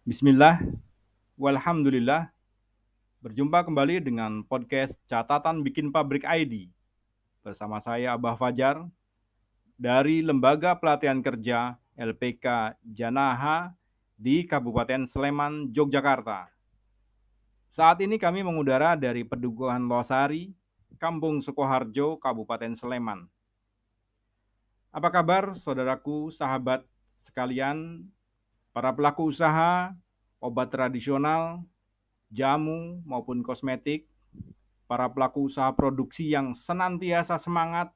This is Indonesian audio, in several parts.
Bismillah, walhamdulillah. Berjumpa kembali dengan podcast Catatan Bikin Pabrik ID. Bersama saya Abah Fajar dari Lembaga Pelatihan Kerja LPK Janaha di Kabupaten Sleman, Yogyakarta. Saat ini kami mengudara dari Pedukuhan Losari, Kampung Sukoharjo, Kabupaten Sleman. Apa kabar saudaraku, sahabat sekalian, para pelaku usaha, obat tradisional, jamu maupun kosmetik, para pelaku usaha produksi yang senantiasa semangat,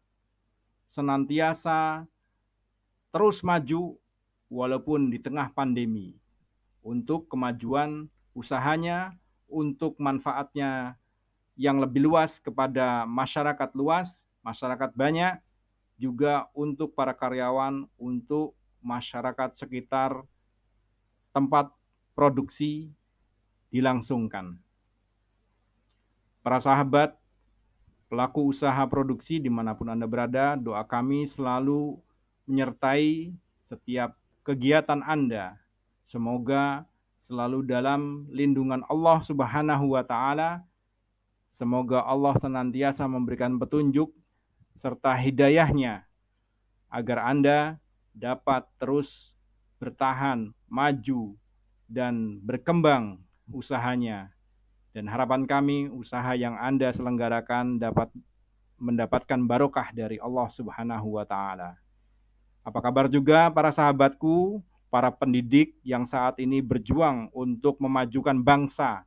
senantiasa terus maju walaupun di tengah pandemi. Untuk kemajuan usahanya, untuk manfaatnya yang lebih luas kepada masyarakat luas, masyarakat banyak, juga untuk para karyawan, untuk masyarakat sekitar tempat produksi dilangsungkan. Para sahabat, pelaku usaha produksi di mana pun Anda berada, doa kami selalu menyertai setiap kegiatan Anda. Semoga selalu dalam lindungan Allah Subhanahu wa Ta'ala. Semoga Allah senantiasa memberikan petunjuk serta hidayahnya agar Anda dapat terus bertahan, maju, dan berkembang usahanya. Dan harapan kami usaha yang Anda selenggarakan dapat mendapatkan barokah dari Allah Subhanahu wa taala. Apa kabar juga para sahabatku, para pendidik yang saat ini berjuang untuk memajukan bangsa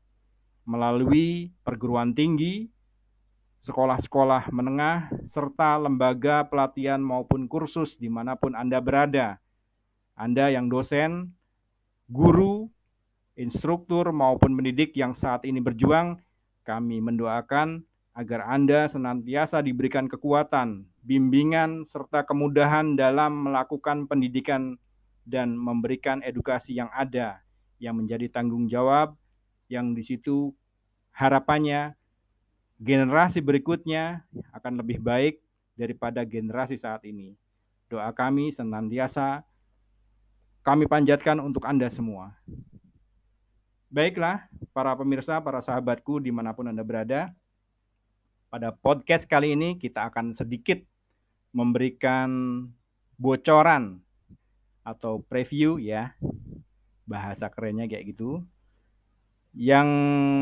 melalui perguruan tinggi, sekolah-sekolah menengah, serta lembaga pelatihan maupun kursus di mana pun Anda berada. Anda yang dosen, guru, instruktur maupun pendidik yang saat ini berjuang, kami mendoakan agar Anda senantiasa diberikan kekuatan, bimbingan, serta kemudahan dalam melakukan pendidikan dan memberikan edukasi yang ada, yang menjadi tanggung jawab, yang di situ harapannya generasi berikutnya akan lebih baik daripada generasi saat ini. Doa kami senantiasa kami panjatkan untuk Anda semua. Baiklah, para pemirsa, para sahabatku di mana pun Anda berada, pada podcast kali ini kita akan sedikit memberikan bocoran atau preview ya, bahasa kerennya kayak gitu, yang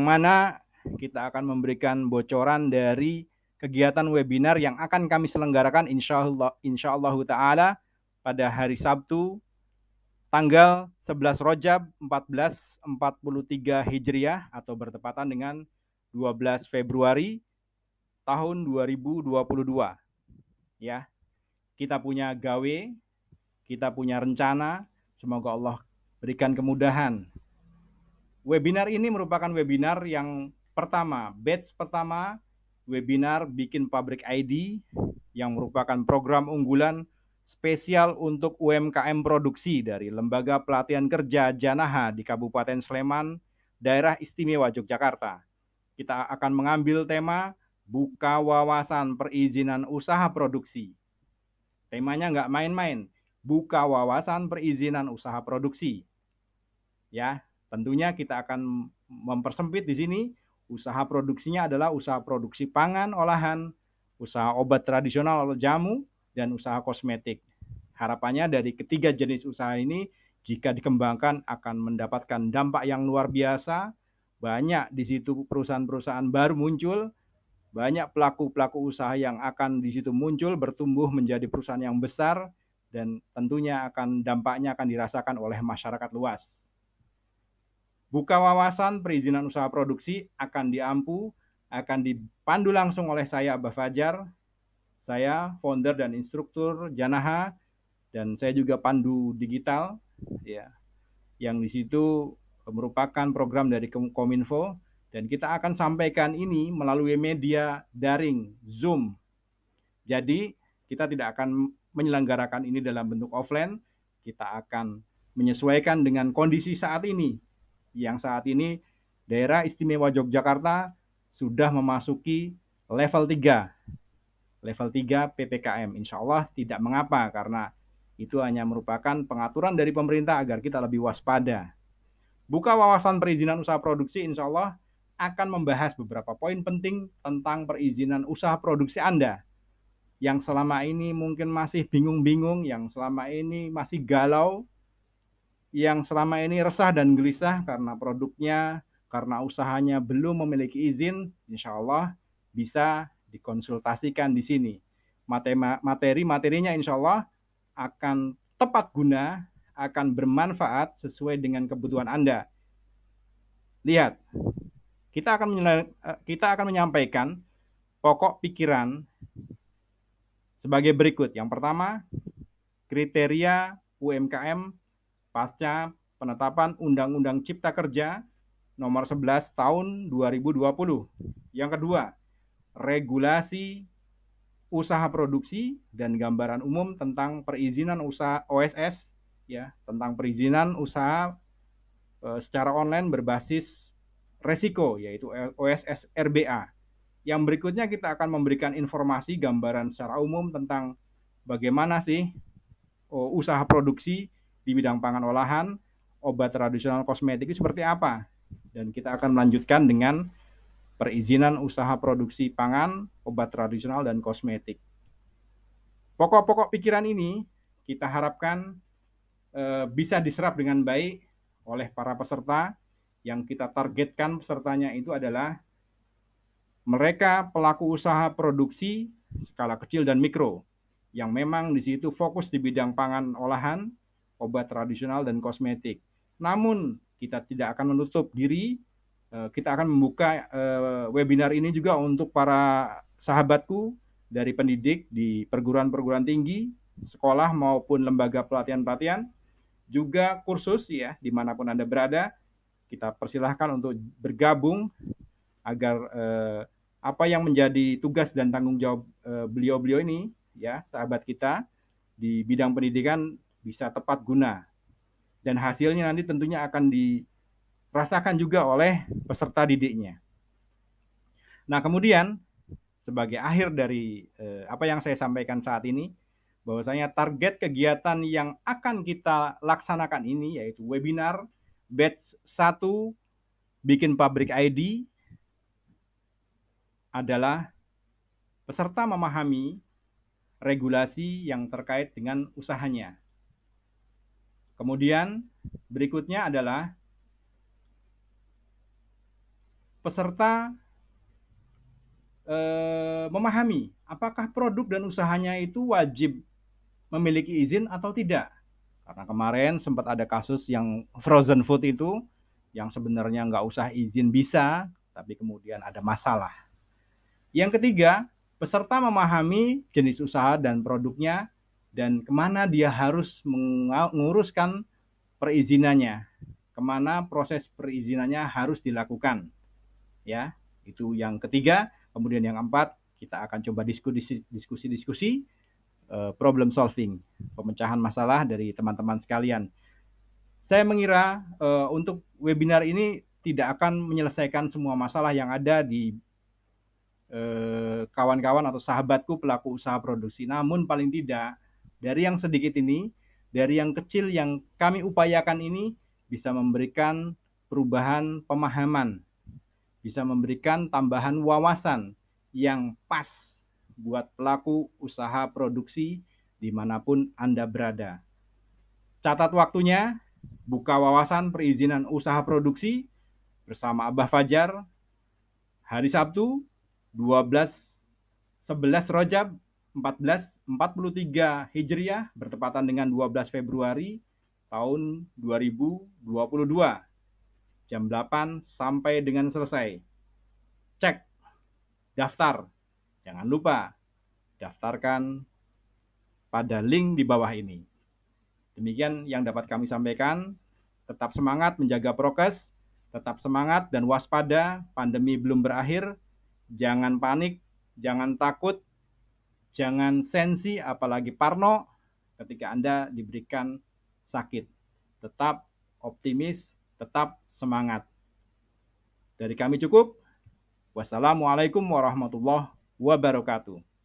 mana kita akan memberikan bocoran dari kegiatan webinar yang akan kami selenggarakan insya Allah, insya Allah ta'ala pada hari Sabtu tanggal 11 Rojab 1443 Hijriah atau bertepatan dengan 12 Februari tahun 2022. Ya. Kita punya gawe, kita punya rencana, semoga Allah berikan kemudahan. Webinar ini merupakan webinar yang Pertama, batch pertama webinar Bikin Pabrik ID yang merupakan program unggulan spesial untuk UMKM produksi dari Lembaga Pelatihan Kerja Janaha di Kabupaten Sleman, Daerah Istimewa Yogyakarta. Kita akan mengambil tema buka wawasan perizinan usaha produksi. Temanya nggak main-main, buka wawasan perizinan usaha produksi. Ya, tentunya kita akan mempersempit di sini Usaha produksinya adalah usaha produksi pangan, olahan, usaha obat tradisional atau jamu, dan usaha kosmetik. Harapannya dari ketiga jenis usaha ini jika dikembangkan akan mendapatkan dampak yang luar biasa. Banyak di situ perusahaan-perusahaan baru muncul, banyak pelaku-pelaku usaha yang akan di situ muncul bertumbuh menjadi perusahaan yang besar dan tentunya akan dampaknya akan dirasakan oleh masyarakat luas. Buka wawasan perizinan usaha produksi akan diampu, akan dipandu langsung oleh saya Abah Fajar. Saya founder dan instruktur Janaha dan saya juga pandu digital ya. Yang di situ merupakan program dari Kominfo dan kita akan sampaikan ini melalui media daring Zoom. Jadi kita tidak akan menyelenggarakan ini dalam bentuk offline, kita akan menyesuaikan dengan kondisi saat ini yang saat ini daerah istimewa Yogyakarta sudah memasuki level 3. Level 3 PPKM. Insya Allah tidak mengapa karena itu hanya merupakan pengaturan dari pemerintah agar kita lebih waspada. Buka wawasan perizinan usaha produksi insya Allah akan membahas beberapa poin penting tentang perizinan usaha produksi Anda yang selama ini mungkin masih bingung-bingung, yang selama ini masih galau, yang selama ini resah dan gelisah karena produknya, karena usahanya belum memiliki izin, insya Allah bisa dikonsultasikan di sini. Materi-materinya insya Allah akan tepat guna, akan bermanfaat sesuai dengan kebutuhan Anda. Lihat, kita akan kita akan menyampaikan pokok pikiran sebagai berikut. Yang pertama, kriteria UMKM pasca penetapan Undang-Undang Cipta Kerja nomor 11 tahun 2020. Yang kedua, regulasi usaha produksi dan gambaran umum tentang perizinan usaha OSS ya, tentang perizinan usaha e, secara online berbasis resiko yaitu OSS RBA. Yang berikutnya kita akan memberikan informasi gambaran secara umum tentang bagaimana sih oh, usaha produksi di bidang pangan olahan, obat tradisional kosmetik itu seperti apa. Dan kita akan melanjutkan dengan perizinan usaha produksi pangan, obat tradisional, dan kosmetik. Pokok-pokok pikiran ini kita harapkan e, bisa diserap dengan baik oleh para peserta yang kita targetkan pesertanya itu adalah mereka pelaku usaha produksi skala kecil dan mikro yang memang di situ fokus di bidang pangan olahan, obat tradisional dan kosmetik. Namun kita tidak akan menutup diri, eh, kita akan membuka eh, webinar ini juga untuk para sahabatku dari pendidik di perguruan-perguruan tinggi, sekolah maupun lembaga pelatihan-pelatihan, juga kursus ya di mana pun anda berada, kita persilahkan untuk bergabung agar eh, apa yang menjadi tugas dan tanggung jawab eh, beliau-beliau ini ya sahabat kita di bidang pendidikan bisa tepat guna. Dan hasilnya nanti tentunya akan dirasakan juga oleh peserta didiknya. Nah kemudian sebagai akhir dari eh, apa yang saya sampaikan saat ini bahwasanya target kegiatan yang akan kita laksanakan ini yaitu webinar batch 1 bikin pabrik ID adalah peserta memahami regulasi yang terkait dengan usahanya. Kemudian berikutnya adalah peserta eh, memahami apakah produk dan usahanya itu wajib memiliki izin atau tidak. Karena kemarin sempat ada kasus yang frozen food itu yang sebenarnya nggak usah izin bisa, tapi kemudian ada masalah. Yang ketiga, peserta memahami jenis usaha dan produknya dan ke mana dia harus menguruskan perizinannya, ke mana proses perizinannya harus dilakukan. Ya, itu yang ketiga. Kemudian yang keempat, kita akan coba diskusi-diskusi eh, problem solving, pemecahan masalah dari teman-teman sekalian. Saya mengira uh, untuk webinar ini tidak akan menyelesaikan semua masalah yang ada di Eh, kawan-kawan atau sahabatku pelaku usaha produksi. Namun paling tidak dari yang sedikit ini, dari yang kecil yang kami upayakan ini bisa memberikan perubahan pemahaman, bisa memberikan tambahan wawasan yang pas buat pelaku usaha produksi di mana pun Anda berada. Catat waktunya, buka wawasan perizinan usaha produksi bersama Abah Fajar hari Sabtu 12 11 Rojab 1443 Hijriah bertepatan dengan 12 Februari tahun 2022 jam 8 sampai dengan selesai. Cek daftar. Jangan lupa daftarkan pada link di bawah ini. Demikian yang dapat kami sampaikan. Tetap semangat menjaga prokes, tetap semangat dan waspada, pandemi belum berakhir jangan panik, jangan takut, jangan sensi, apalagi parno ketika Anda diberikan sakit. Tetap optimis, tetap semangat. Dari kami cukup. Wassalamualaikum warahmatullahi wabarakatuh.